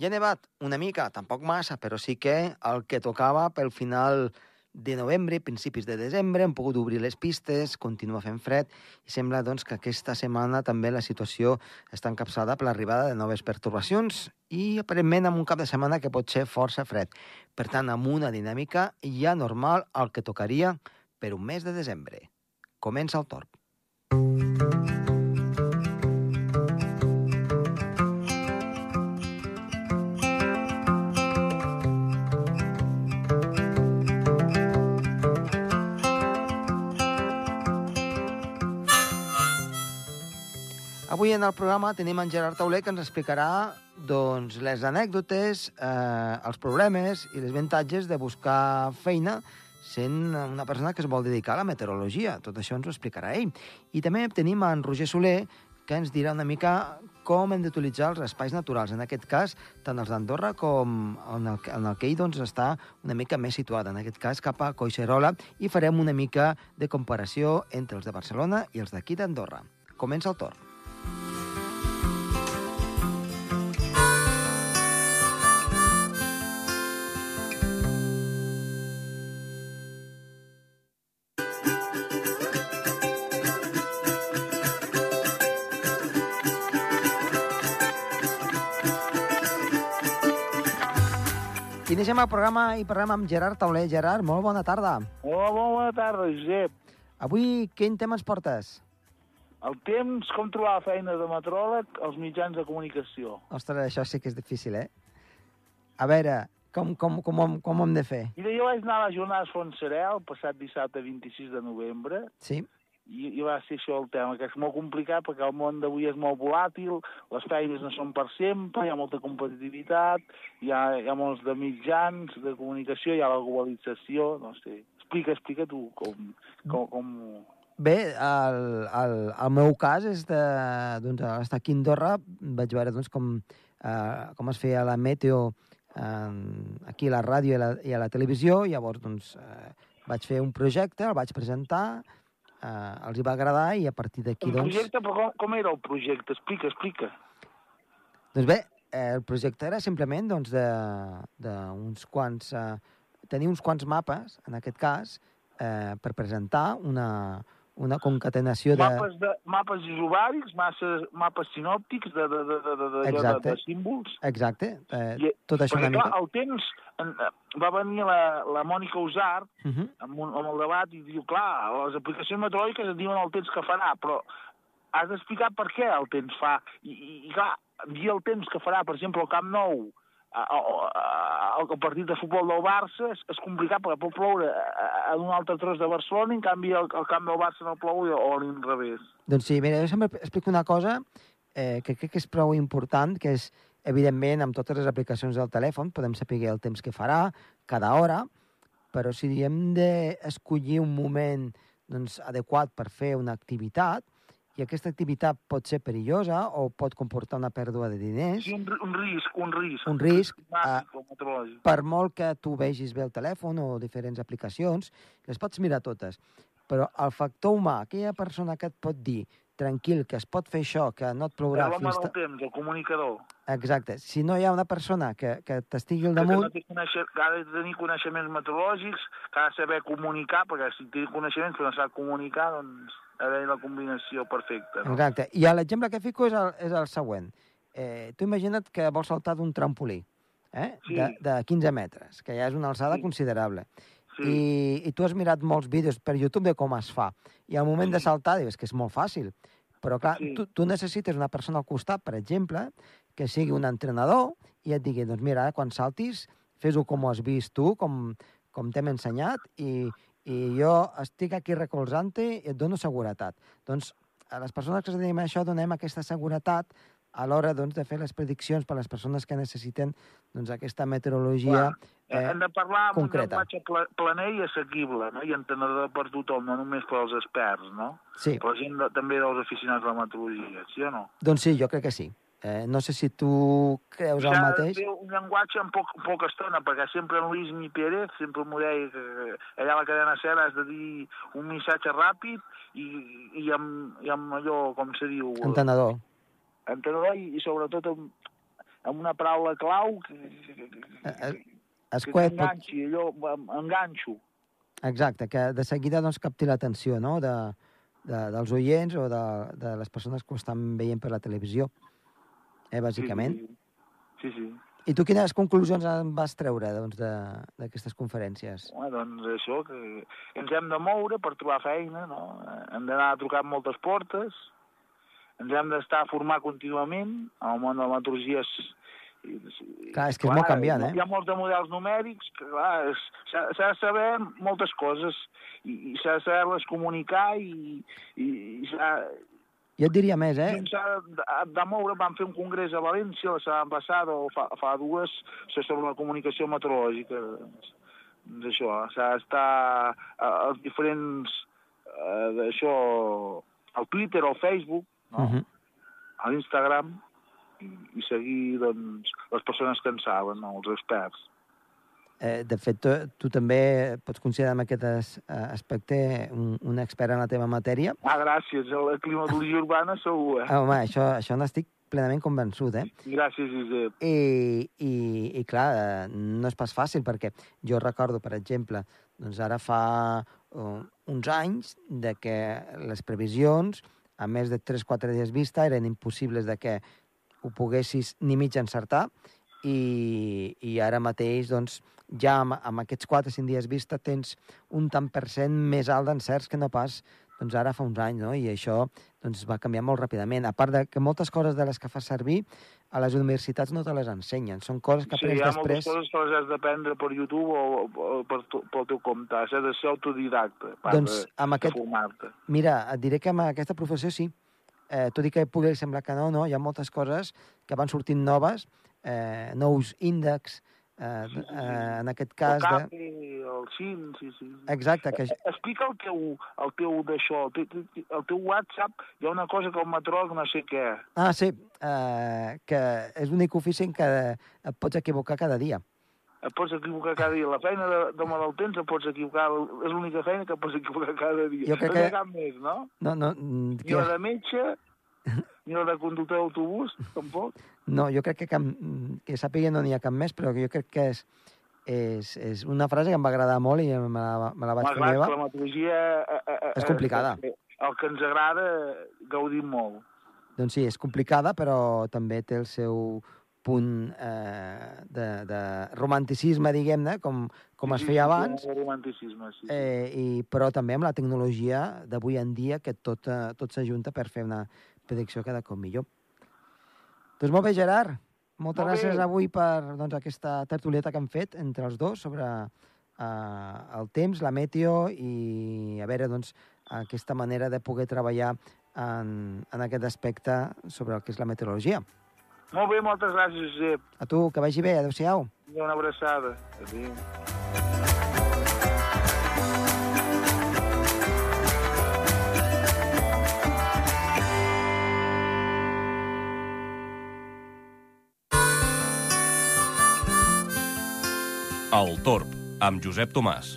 Ja ha nevat una mica, tampoc massa, però sí que el que tocava pel final de novembre, principis de desembre, hem pogut obrir les pistes, continua fent fred, i sembla doncs, que aquesta setmana també la situació està encapçada per l'arribada de noves pertorbacions i aparentment amb un cap de setmana que pot ser força fred. Per tant, amb una dinàmica ja normal el que tocaria per un mes de desembre. Comença el torn. Avui en el programa tenim en Gerard Tauler que ens explicarà doncs, les anècdotes, eh, els problemes i les avantatges de buscar feina sent una persona que es vol dedicar a la meteorologia. Tot això ens ho explicarà ell. I també tenim en Roger Soler, que ens dirà una mica com hem d'utilitzar els espais naturals, en aquest cas, tant els d'Andorra com en el, en el que ell doncs, està una mica més situat, en aquest cas cap a Coixerola, i farem una mica de comparació entre els de Barcelona i els d'aquí d'Andorra. Comença el torn. Iniciem el programa i parlem amb Gerard Tauler. Gerard, molt bona tarda. Hola, molt bona tarda, Josep. Avui quin tema ens portes? El temps, com trobar feina de metròleg als mitjans de comunicació. Ostres, això sí que és difícil, eh? A veure, com, com, com, com, com ho hem de fer? Mira, jo vaig anar a les jornades Fontserè el passat dissabte 26 de novembre Sí? i, i va ser això el tema, que és molt complicat perquè el món d'avui és molt volàtil, les feines no són per sempre, hi ha molta competitivitat, hi ha, hi ha molts de mitjans de comunicació, hi ha la globalització, no sé. Explica, explica tu com... com, com... Bé, el, el, el meu cas és de, doncs, estar aquí a Andorra, vaig veure doncs, com, eh, com es feia la meteo eh, aquí a la ràdio i a la, i a la televisió, llavors doncs, eh, vaig fer un projecte, el vaig presentar, eh, els hi va agradar i a partir d'aquí Un doncs... projecte, però com, com era el projecte? Explica, explica. Doncs bé, eh, el projecte era simplement doncs, de, de uns quants... Eh, tenir uns quants mapes, en aquest cas, eh, per presentar una, una concatenació de... Mapes, de, mapes isobàrics, masses, mapes sinòptics de, de, de, de, de, de, de, Exacte. de símbols. Exacte, eh, I, tot això perquè, una clar, mica... el temps... En, va venir la, la Mònica Usart Uh -huh. amb, un, amb el debat i diu, clar, les aplicacions meteorològiques et diuen el temps que farà, però has d'explicar per què el temps fa. I, i, i clar, dir el temps que farà, per exemple, al Camp Nou, a, el partit de futbol del Barça és, és complicat perquè pot ploure a, un altre tros de Barcelona i en canvi el, el camp del Barça no plou o a l'inrevés. Doncs sí, mira, jo sempre explico una cosa eh, que crec que és prou important, que és, evidentment, amb totes les aplicacions del telèfon podem saber el temps que farà cada hora, però si hem d'escollir un moment doncs, adequat per fer una activitat, i aquesta activitat pot ser perillosa o pot comportar una pèrdua de diners, Sí, un, un risc, un risc. Un risc, meteorològic. per molt que tu vegis bé el telèfon o diferents aplicacions, les pots mirar totes. Però el factor humà, aquella persona que et pot dir tranquil, que es pot fer això, que no et plourà L'home fins... ta- temps, el comunicador. Exacte. Si no hi ha una persona que, que t'estigui al Que, no damunt, conèixer, que ha de tenir coneixements meteorològics, que ha de saber comunicar, perquè si té coneixements però no sap comunicar, doncs ha de la combinació perfecta. No? Exacte. I l'exemple que fico és el, és el següent. Eh, tu imagina't que vols saltar d'un trampolí eh? Sí. de, de 15 metres, que ja és una alçada Sí. considerable. Sí. I, I tu has mirat molts vídeos per YouTube de com es fa. I al moment de Sí. saltar dius que és molt fàcil. Però, clar, Sí. tu, tu necessites una persona al costat, per exemple, que sigui un entrenador i et digui, doncs mira, quan saltis, fes-ho com ho has vist tu, com, com t'hem ensenyat, i, i jo estic aquí recolzant-te i et dono seguretat. Doncs a les persones que ens dediquem a això donem aquesta seguretat a l'hora doncs, de fer les prediccions per a les persones que necessiten doncs, aquesta meteorologia Eh, eh, Hem de parlar amb concreta. un llenguatge pla- planer i assequible, no? i entenedor per tothom, no només per als experts, no? Sí, Per la gent de, també dels aficionats a la meteorologia, sí o no? doncs sí, jo crec que sí. Eh, no sé si tu creus el S'ha de mateix. fer un llenguatge en poc, poca estona, perquè sempre en Luis Mi Pérez sempre m'ho deia que allà a la cadena SER has de dir un missatge ràpid i, i, amb, i amb allò, com se diu, Entenedor. entenedor i, i sobretot amb, amb una paraula clau que, que, Eh, eh, que Escuet, pot... t'enganxi, allò, enganxo. exacte, que de seguida doncs, capti l'atenció no? de, de, dels oients o de, de les persones que ho estan veient per la televisió, eh, bàsicament. Sí, sí. sí. I tu quines conclusions en vas treure doncs, d'aquestes conferències? Home, doncs això, que ens hem de moure per trobar feina, no? Hem d'anar a trucar moltes portes, ens hem d'estar a formar contínuament, el món de la meteorologia és... Clar, és que és molt canviant, eh? Hi ha molts de models numèrics, que clar, s'ha de saber moltes coses, i, i s'ha de saber-les comunicar, i, i, i Jo et diria més, eh? eh? s'ha de, moure, vam fer un congrés a València la setmana passada, o fa, fa dues, sobre la comunicació meteorològica. Doncs, doncs això, s'ha d'estar a- als diferents, eh, d'això, al Twitter, al Facebook, no? Uh -huh. a l'Instagram, i, i seguir, doncs, les persones que en saben, no? els experts. Eh, de fet, tu, tu també pots considerar en aquest eh, aspecte un, un expert en la teva matèria. Ah, gràcies, a la climatologia urbana segur, eh? Ah, home, això, això n'estic plenament convençut, eh? Gràcies, Josep. I, i, i clar, eh, no és pas fàcil, perquè jo recordo, per exemple, doncs ara fa uh, uns anys de que les previsions, a més de 3-4 dies vista, eren impossibles de que ho poguessis ni mig encertar, i, i ara mateix, doncs, ja amb, amb aquests 4-5 dies vista tens un tant per cent més alt d'encerts que no pas doncs ara fa uns anys, no? I això doncs, va canviar molt ràpidament. A part de que moltes coses de les que fas servir a les universitats no te les ensenyen. Són coses que Sí, aprens hi ha després... moltes coses que les has d'aprendre per YouTube o, o per tu, pel teu compte. Has de ser autodidacta per Doncs amb aquest... formar-te. Mira, et diré que amb aquesta professió sí. Eh, tot i que pugui semblar que no, no, hi ha moltes coses que van sortint noves, eh, nous índexs, eh, eh, en aquest El cas... De... CAPI, el CIN, sí, sí. Exacte, que... Explica el teu, el teu d'això, el, teu, el teu WhatsApp, hi ha una cosa que el metròleg no sé què. Ah, sí, eh, que és l'únic ofici en què et pots equivocar cada dia. Et pots equivocar cada dia. La feina de, de temps et pots equivocar. És l'única feina que et pots equivocar cada dia. Jo crec no hi ha que- cap més, no? No, no, mm, Ni que... la de metge, la de conductor d'autobús, tampoc. no jo crec que, cap, que sàpiga no n'hi ha cap més, però jo crec que és, és, és una frase que em va agradar molt i me la, me la vaig fer meva. la meteorologia... Eh, eh, eh, És complicada. el que ens agrada, gaudim molt. Doncs sí, és complicada, però també té el seu punt eh, de, de romanticisme, diguem-ne, com, com es Sí, feia sí, abans, romanticisme, sí. sí. eh, i, però també amb la tecnologia d'avui en dia, que tot, eh, tot s'ajunta per fer una predicció cada cop millor. Doncs molt bé, Gerard. Moltes Molt bé. gràcies avui per doncs, aquesta tertulieta que hem fet entre els dos sobre eh, el temps, la meteo i a veure doncs, aquesta manera de poder treballar en, en aquest aspecte sobre el que és la meteorologia. Molt bé, moltes gràcies, Josep. A tu, que vagi bé. Adéu-siau. Una abraçada. Adéu. El Torb, amb Josep Tomàs.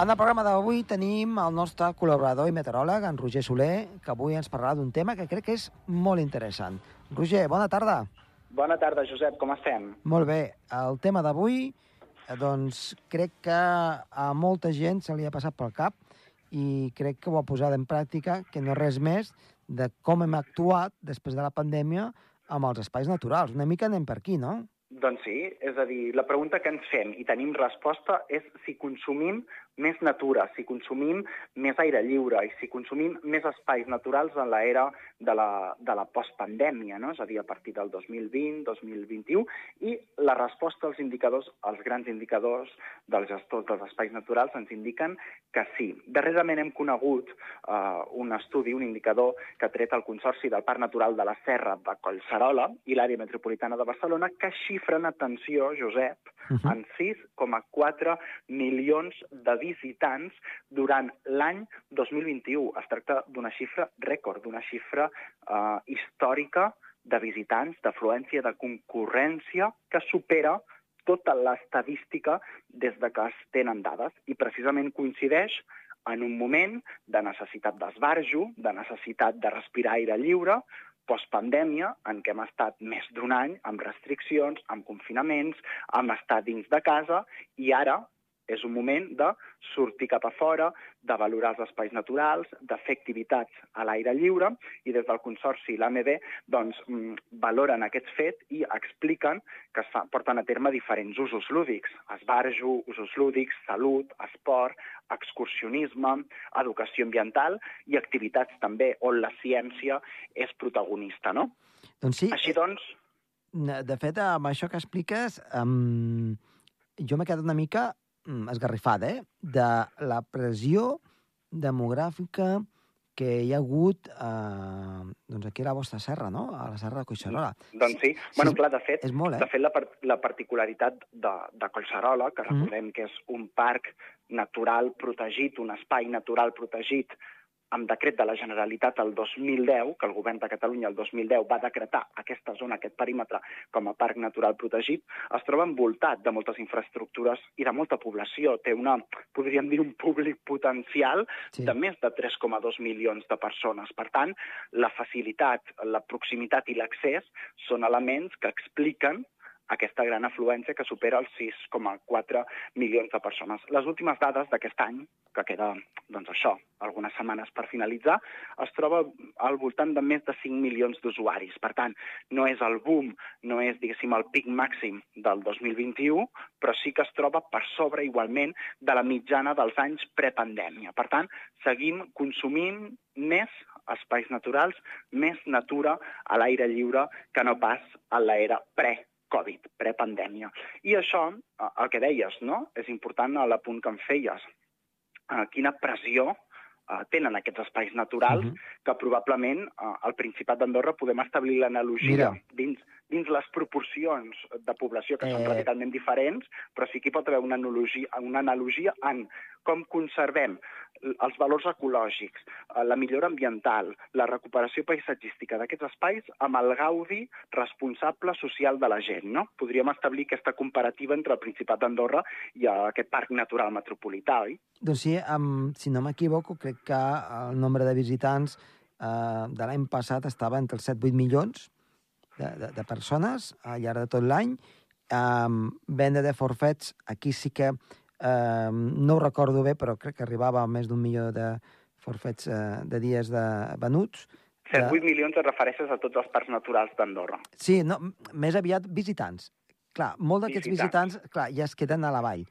En el programa d'avui tenim el nostre col·laborador i meteoròleg, en Roger Soler, que avui ens parlarà d'un tema que crec que és molt interessant. Roger, bona tarda. Bona tarda, Josep, com estem? Molt bé. El tema d'avui, doncs, crec que a molta gent se li ha passat pel cap i crec que ho ha posat en pràctica, que no res més de com hem actuat després de la pandèmia amb els espais naturals. Una mica anem per aquí, no? Doncs sí, és a dir, la pregunta que ens fem i tenim resposta és si consumim més natura, si consumim més aire lliure i si consumim més espais naturals en l'era de la, de la postpandèmia, no? és a dir, a partir del 2020, 2021, i la resposta als indicadors, als grans indicadors dels gestors dels espais naturals ens indiquen que sí. Darrerament hem conegut eh, un estudi, un indicador que ha tret el Consorci del Parc Natural de la Serra de Collserola i l'àrea metropolitana de Barcelona, que xifren, atenció, Josep, Uh -huh. en 6,4 milions de visitants durant l'any 2021. Es tracta d'una xifra rècord, d'una xifra eh, històrica de visitants, d'afluència, de concurrència, que supera tota l'estadística des de que es tenen dades i precisament coincideix en un moment de necessitat d'esbarjo, de necessitat de respirar aire lliure, postpandèmia, en què hem estat més d'un any amb restriccions, amb confinaments, amb estar dins de casa, i ara és un moment de sortir cap a fora, de valorar els espais naturals, de fer activitats a l'aire lliure, i des del Consorci i l'AMB doncs, mm, valoren aquest fet i expliquen que es fa, porten a terme diferents usos lúdics, esbarjo, usos lúdics, salut, esport, excursionisme, educació ambiental i activitats també on la ciència és protagonista, no? Doncs sí. Així doncs... De fet, amb això que expliques, um, jo m'he quedat una mica esgarrifada, eh? De la pressió demogràfica que hi ha hagut eh, doncs aquí a la vostra serra, no? A la serra de Collserola. Doncs sí. sí bueno, clar, de fet, és molt, eh? de fet la, la particularitat de, de Collserola, que mm. recordem mm. que és un parc natural protegit, un espai natural protegit amb decret de la Generalitat el 2010, que el govern de Catalunya el 2010 va decretar aquesta zona, aquest perímetre, com a parc natural protegit, es troba envoltat de moltes infraestructures i de molta població. Té una, podríem dir, un públic potencial sí. de més de 3,2 milions de persones. Per tant, la facilitat, la proximitat i l'accés són elements que expliquen aquesta gran afluència que supera els 6,4 milions de persones. Les últimes dades d'aquest any, que queda, doncs això, algunes setmanes per finalitzar, es troba al voltant de més de 5 milions d'usuaris. Per tant, no és el boom, no és, diguéssim, el pic màxim del 2021, però sí que es troba per sobre igualment de la mitjana dels anys prepandèmia. Per tant, seguim consumint més espais naturals, més natura a l'aire lliure que no pas a l'era pre Covid, prepandèmia. I això, eh, el que deies, no? és important a l'apunt que em feies. Uh, quina pressió uh, tenen aquests espais naturals uh mhm. -huh. que probablement al Principat d'Andorra podem establir l'analogia dins, dins les proporcions de població que eh... són radicalment diferents, però sí que hi pot haver una analogia, una analogia en com conservem els valors ecològics, eh, la millora ambiental, la recuperació paisatgística d'aquests espais amb el gaudi responsable social de la gent. No? Podríem establir aquesta comparativa entre el Principat d'Andorra i aquest parc natural metropolità, oi? Doncs sí, um, si no m'equivoco, crec que el nombre de visitants uh, de l'any passat estava entre els 7-8 milions de, de, de persones al llarg de tot l'any. Um, venda de forfets, aquí sí que Eh, no ho recordo bé, però crec que arribava a més d'un milió de forfets eh, de dies de venuts. 7-8 de... milions et refereixes a tots els parcs naturals d'Andorra. Sí, no, més aviat visitants. Clar, molt d'aquests visitants. visitants, clar, ja es queden a la vall.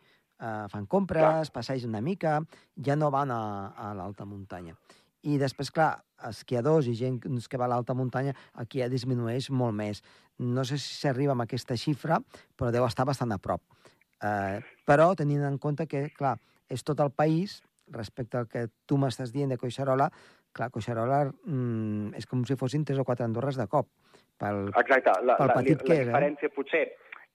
Uh, fan compres, clar. passegen una mica, ja no van a, a l'alta muntanya. I després, clar, esquiadors i gent que va a l'alta muntanya, aquí ja disminueix molt més. No sé si s'arriba amb aquesta xifra, però deu estar bastant a prop. Eh, però tenint en compte que, clar, és tot el país, respecte al que tu m'estàs dient de Coixarola, clar, Coixarola mm, és com si fossin tres o quatre Andorres de cop. Pel, Exacte, la, pel la, petit la, que la és, diferència eh? potser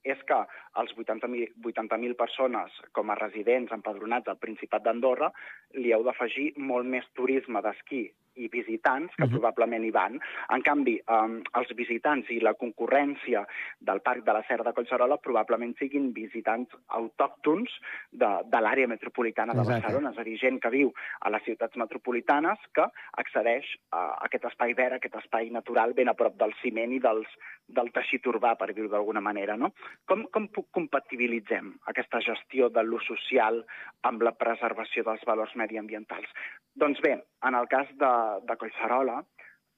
és que els 80.000 80 persones com a residents empadronats al Principat d'Andorra li heu d'afegir molt més turisme d'esquí i visitants que uh -huh. probablement hi van. En canvi, um, els visitants i la concurrència del Parc de la Serra de Collserola probablement siguin visitants autòctons de, de l'àrea metropolitana de Exacte. Barcelona, és a dir, gent que viu a les ciutats metropolitanes que accedeix a aquest espai verd, aquest espai natural ben a prop del ciment i dels, del teixit urbà, per dir-ho d'alguna manera. No? Com, com compatibilitzem aquesta gestió de l'ús social amb la preservació dels valors mediambientals? Doncs bé, en el cas de, de Collserola,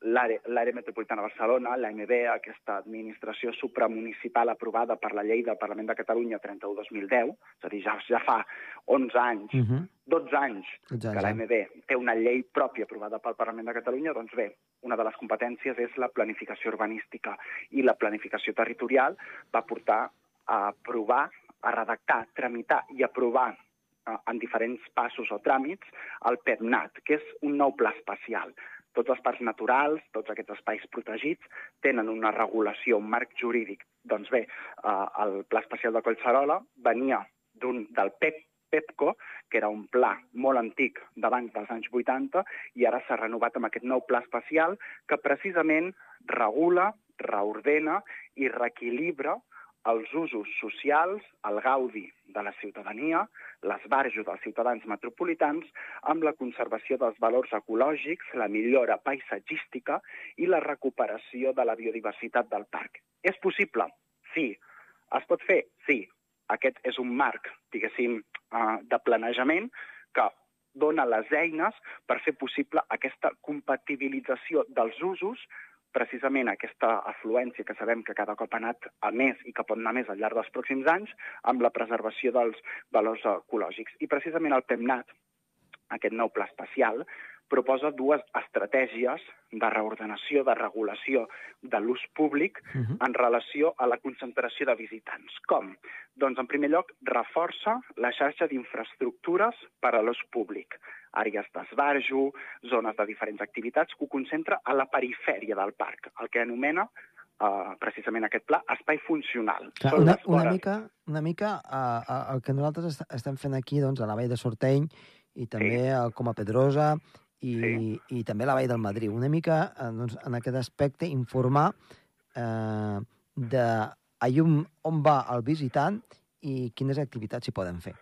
l'àrea metropolitana de Barcelona, l'AMB, aquesta administració supramunicipal aprovada per la llei del Parlament de Catalunya 31-2010, és a dir, ja, ja fa 11 anys, uh -huh. 12 anys, 12 anys que l'AMB té una llei pròpia aprovada pel Parlament de Catalunya, doncs bé, una de les competències és la planificació urbanística i la planificació territorial va portar a aprovar, a redactar, tramitar i aprovar Eh, en diferents passos o tràmits el PEPNAT, que és un nou pla espacial. Tots els parcs naturals, tots aquests espais protegits, tenen una regulació, un marc jurídic. Doncs bé, eh, el Pla Espacial de Collserola venia del PEP, PEPCO, que era un pla molt antic d'abans dels anys 80, i ara s'ha renovat amb aquest nou pla espacial que precisament regula, reordena i reequilibra els usos socials, el gaudi de la ciutadania, l'esbarjo dels ciutadans metropolitans, amb la conservació dels valors ecològics, la millora paisatgística i la recuperació de la biodiversitat del parc. És possible? Sí. Es pot fer? Sí. Aquest és un marc, diguéssim, eh, de planejament que dona les eines per fer possible aquesta compatibilització dels usos precisament aquesta afluència que sabem que cada cop ha anat a més i que pot anar més al llarg dels pròxims anys amb la preservació dels valors ecològics. I precisament el PEMNAT, aquest nou pla espacial, proposa dues estratègies de reordenació, de regulació de l'ús públic uh -huh. en relació a la concentració de visitants. Com? Doncs, en primer lloc, reforça la xarxa d'infraestructures per a l'ús públic àrees d'esbarjo, zones de diferents activitats, que ho concentra a la perifèria del parc, el que anomena uh, precisament aquest pla, espai funcional. Clar, una, una mica, una mica uh, uh, el que nosaltres est estem fent aquí doncs, a la Vall de Sorteny i també sí. a Coma Pedrosa i, sí. i també a la Vall del Madrid. Una mica uh, doncs, en aquest aspecte informar uh, de on, on va el visitant i quines activitats s'hi poden fer.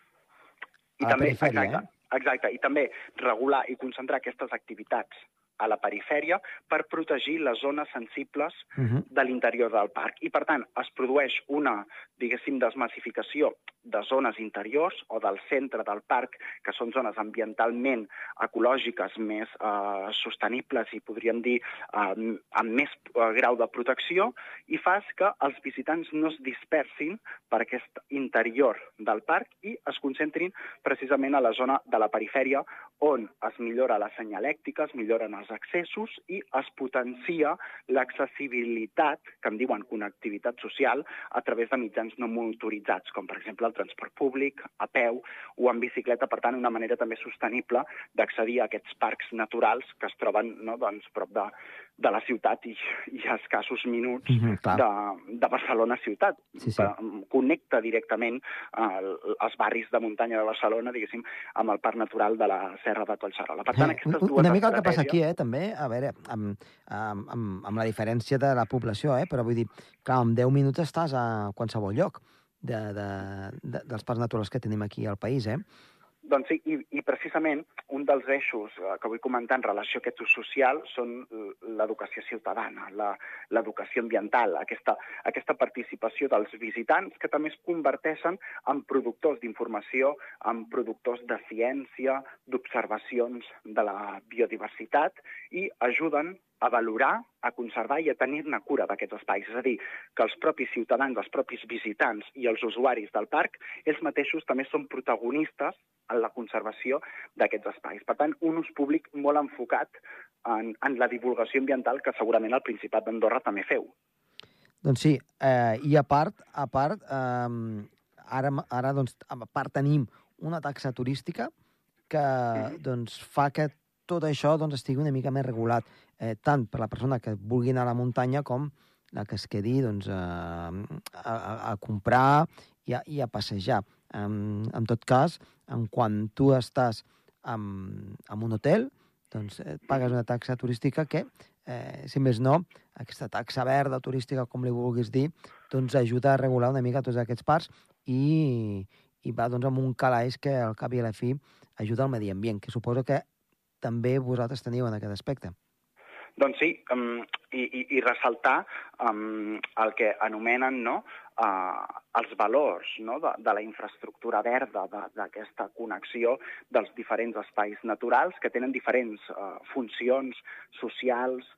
I també, exacte, eh? Exacte, i també regular i concentrar aquestes activitats a la perifèria per protegir les zones sensibles uh -huh. de l'interior del parc. I, per tant, es produeix una, diguéssim, desmassificació de zones interiors o del centre del parc, que són zones ambientalment ecològiques més eh, sostenibles i podríem dir eh, amb més eh, grau de protecció, i fas que els visitants no es dispersin per aquest interior del parc i es concentrin precisament a la zona de la perifèria on es millora la senyalèctica, es milloren els accessos i es potencia l'accessibilitat, que en diuen connectivitat social, a través de mitjans no motoritzats, com per exemple el transport públic, a peu o en bicicleta, per tant, una manera també sostenible d'accedir a aquests parcs naturals que es troben no, doncs, prop de, de la ciutat i, i a escassos minuts mm -hmm, de, de Barcelona ciutat. Sí, sí. Connecta directament eh, els barris de muntanya de Barcelona, diguéssim, amb el Parc Natural de la Serra de Collserola. Per tant, aquestes dues Una mica el que passa aquí, eh, també, a veure, amb, amb, amb, amb la diferència de la població, eh, però vull dir, clar, en 10 minuts estàs a qualsevol lloc de, de, de, dels parcs naturals que tenim aquí al país, eh? Doncs sí, i, i precisament un dels eixos eh, que vull comentar en relació a aquest ús social són l'educació ciutadana, l'educació ambiental, aquesta, aquesta participació dels visitants que també es converteixen en productors d'informació, en productors de ciència, d'observacions de la biodiversitat i ajuden a valorar, a conservar i a tenir-ne cura d'aquests espais. És a dir, que els propis ciutadans, els propis visitants i els usuaris del parc, ells mateixos també són protagonistes en la conservació d'aquests espais. Per tant, un ús públic molt enfocat en, en la divulgació ambiental que segurament el Principat d'Andorra també feu. Doncs sí, eh, i a part, a part eh, ara, ara doncs, a part tenim una taxa turística que mm. doncs, fa que tot això doncs, estigui una mica més regulat, eh, tant per la persona que vulgui anar a la muntanya com la que es quedi doncs, a, a, a comprar i a, i a passejar. En, en tot cas, en quan tu estàs en, en un hotel, doncs eh, pagues una taxa turística que, eh, si més no, aquesta taxa verda turística, com li vulguis dir, doncs ajuda a regular una mica tots aquests parcs i, i va doncs, amb un calaix que al cap i a la fi ajuda al medi ambient, que suposo que també vosaltres teniu en aquest aspecte. Doncs sí, um, i, i, i ressaltar um, el que anomenen no, uh, els valors no, de, de la infraestructura verda, d'aquesta connexió dels diferents espais naturals que tenen diferents uh, funcions socials,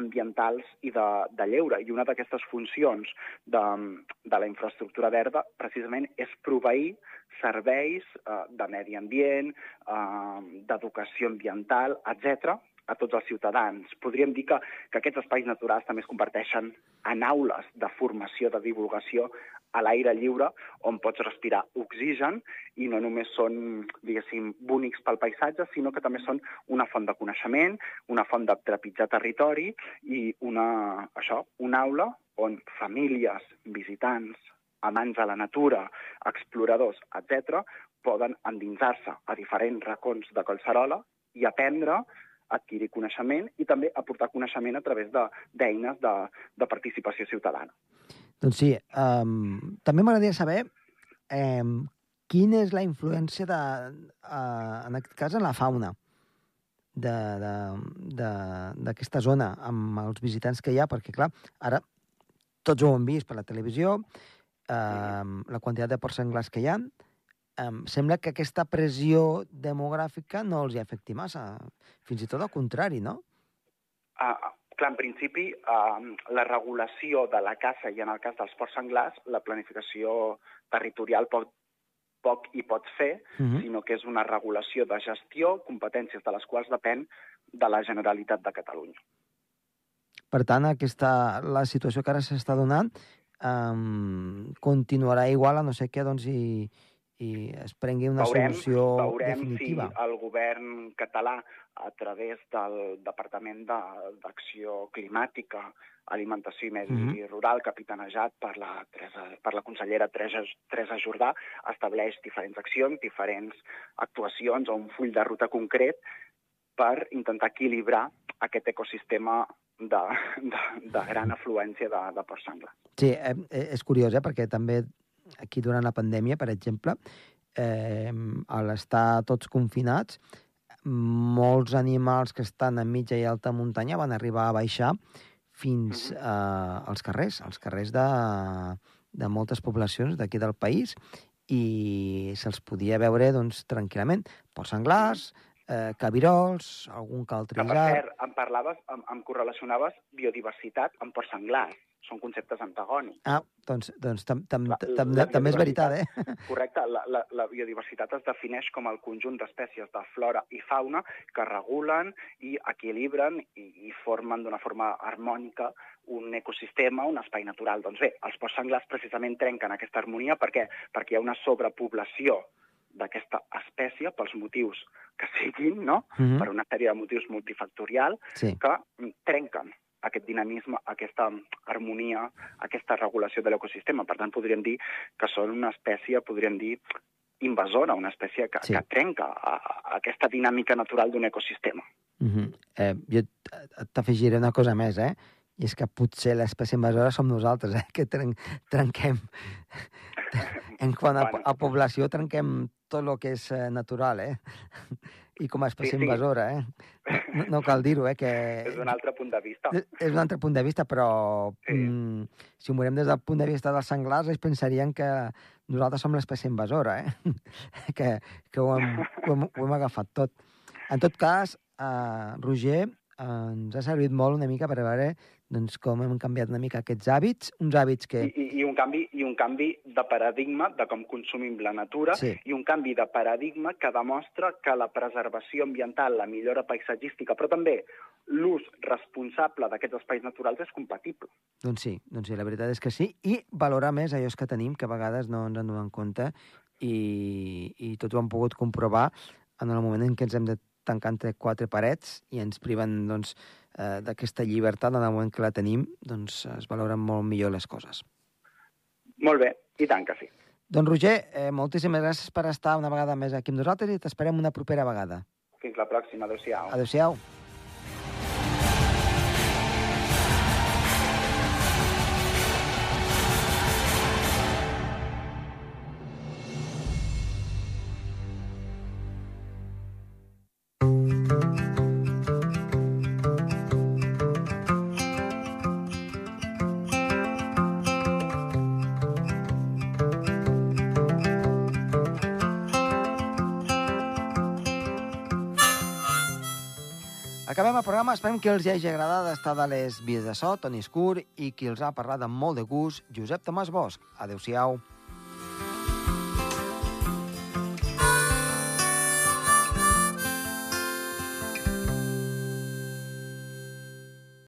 ambientals i de, de lleure. I una d'aquestes funcions de, de la infraestructura verda precisament és proveir serveis uh, de medi ambient, uh, d'educació ambiental, etc a tots els ciutadans. Podríem dir que, que aquests espais naturals també es converteixen en aules de formació, de divulgació a l'aire lliure, on pots respirar oxigen i no només són, diguéssim, bonics pel paisatge, sinó que també són una font de coneixement, una font de trepitjar territori i una, això, una aula on famílies, visitants, amants de la natura, exploradors, etc., poden endinsar-se a diferents racons de Collserola i aprendre adquirir coneixement i també aportar coneixement a través d'eines de, de, de participació ciutadana. Doncs sí, um, també m'agradaria saber um, quina és la influència de, uh, en aquest cas, en la fauna d'aquesta zona, amb els visitants que hi ha, perquè, clar, ara tots ho hem vist per la televisió, eh, la quantitat de porcs senglars que hi ha, eh, sembla que aquesta pressió demogràfica no els hi afecti massa. Fins i tot al contrari, no? Uh, clar, en principi, uh, la regulació de la caça i en el cas dels porcs senglars, la planificació territorial pot, poc hi pot fer, uh -huh. sinó que és una regulació de gestió, competències de les quals depèn de la Generalitat de Catalunya. Per tant, aquesta, la situació que ara s'està donant um, continuarà igual, a no ser que doncs, hi, i es prengui una veurem, solució veurem definitiva. si el govern català, a través del Departament d'Acció de, Climàtica, Alimentació i Medi mm -hmm. Rural, capitanejat per la, Teresa, per la consellera Teresa, Teresa Jordà, estableix diferents accions, diferents actuacions o un full de ruta concret per intentar equilibrar aquest ecosistema de, de, de gran afluència de, de porc senglar. Sí, eh, és curiós, eh, perquè també aquí durant la pandèmia, per exemple, eh, a l'estar tots confinats, molts animals que estan a mitja i alta muntanya van arribar a baixar fins eh, als carrers, als carrers de, de moltes poblacions d'aquí del país, i se'ls podia veure doncs, tranquil·lament. Porcs senglars, eh, cabirols, algun que altre Que, per cert, em parlaves, em, em correlacionaves biodiversitat amb porcs senglars són conceptes antagònics. Ah, doncs, doncs tam, tam, tam, també és veritat, eh? Correcte. La, la, la biodiversitat es defineix com el conjunt d'espècies de flora i fauna que regulen i equilibren i, i formen d'una forma harmònica un ecosistema, un espai natural. Doncs bé, els porcs senglars precisament trenquen aquesta harmonia perquè perquè hi ha una sobrepoblació d'aquesta espècie pels motius que siguin, no? Mm -hmm. Per una sèrie de motius multifactorial sí. que trenquen aquest dinamisme, aquesta harmonia, aquesta regulació de l'ecosistema. Per tant, podríem dir que són una espècie, podríem dir, invasora, una espècie que, sí. que trenca a, a aquesta dinàmica natural d'un ecosistema. Mm -hmm. eh, jo t'afegiré una cosa més, eh? I és que potser l'espècie invasora som nosaltres, eh? Que tren trenquem... en quant a, a població, trenquem tot el que és eh, natural, eh? i com a espècie sí, sí. invasora, eh? No, no cal dir-ho, eh? Que... És un altre punt de vista. És un altre punt de vista, però sí. mm, si ho mirem des del punt de vista dels senglars, ells pensarien que nosaltres som l'espècie invasora, eh? que, que ho hem, ho, hem, ho hem agafat tot. En tot cas, eh, Roger, eh, ens ha servit molt una mica per veure doncs, com hem canviat una mica aquests hàbits, uns hàbits que... I, i, i, un, canvi, I un canvi de paradigma de com consumim la natura sí. i un canvi de paradigma que demostra que la preservació ambiental, la millora paisatgística, però també l'ús responsable d'aquests espais naturals és compatible. Doncs sí, doncs sí, la veritat és que sí, i valorar més allò que tenim, que a vegades no ens en donem compte, i, i tots ho hem pogut comprovar en el moment en què ens hem de tancar entre quatre parets i ens priven doncs, eh, d'aquesta llibertat en el moment que la tenim, doncs es valoren molt millor les coses. Molt bé, i tant que sí. Doncs Roger, eh, moltíssimes gràcies per estar una vegada més aquí amb nosaltres i t'esperem una propera vegada. Fins la pròxima. Adéu-siau. Adéu-siau. Acabem el programa, esperem que els hagi agradat estar de les vies de so, Toni Escur, i qui els ha parlat amb molt de gust, Josep Tomàs Bosch. Adéu-siau.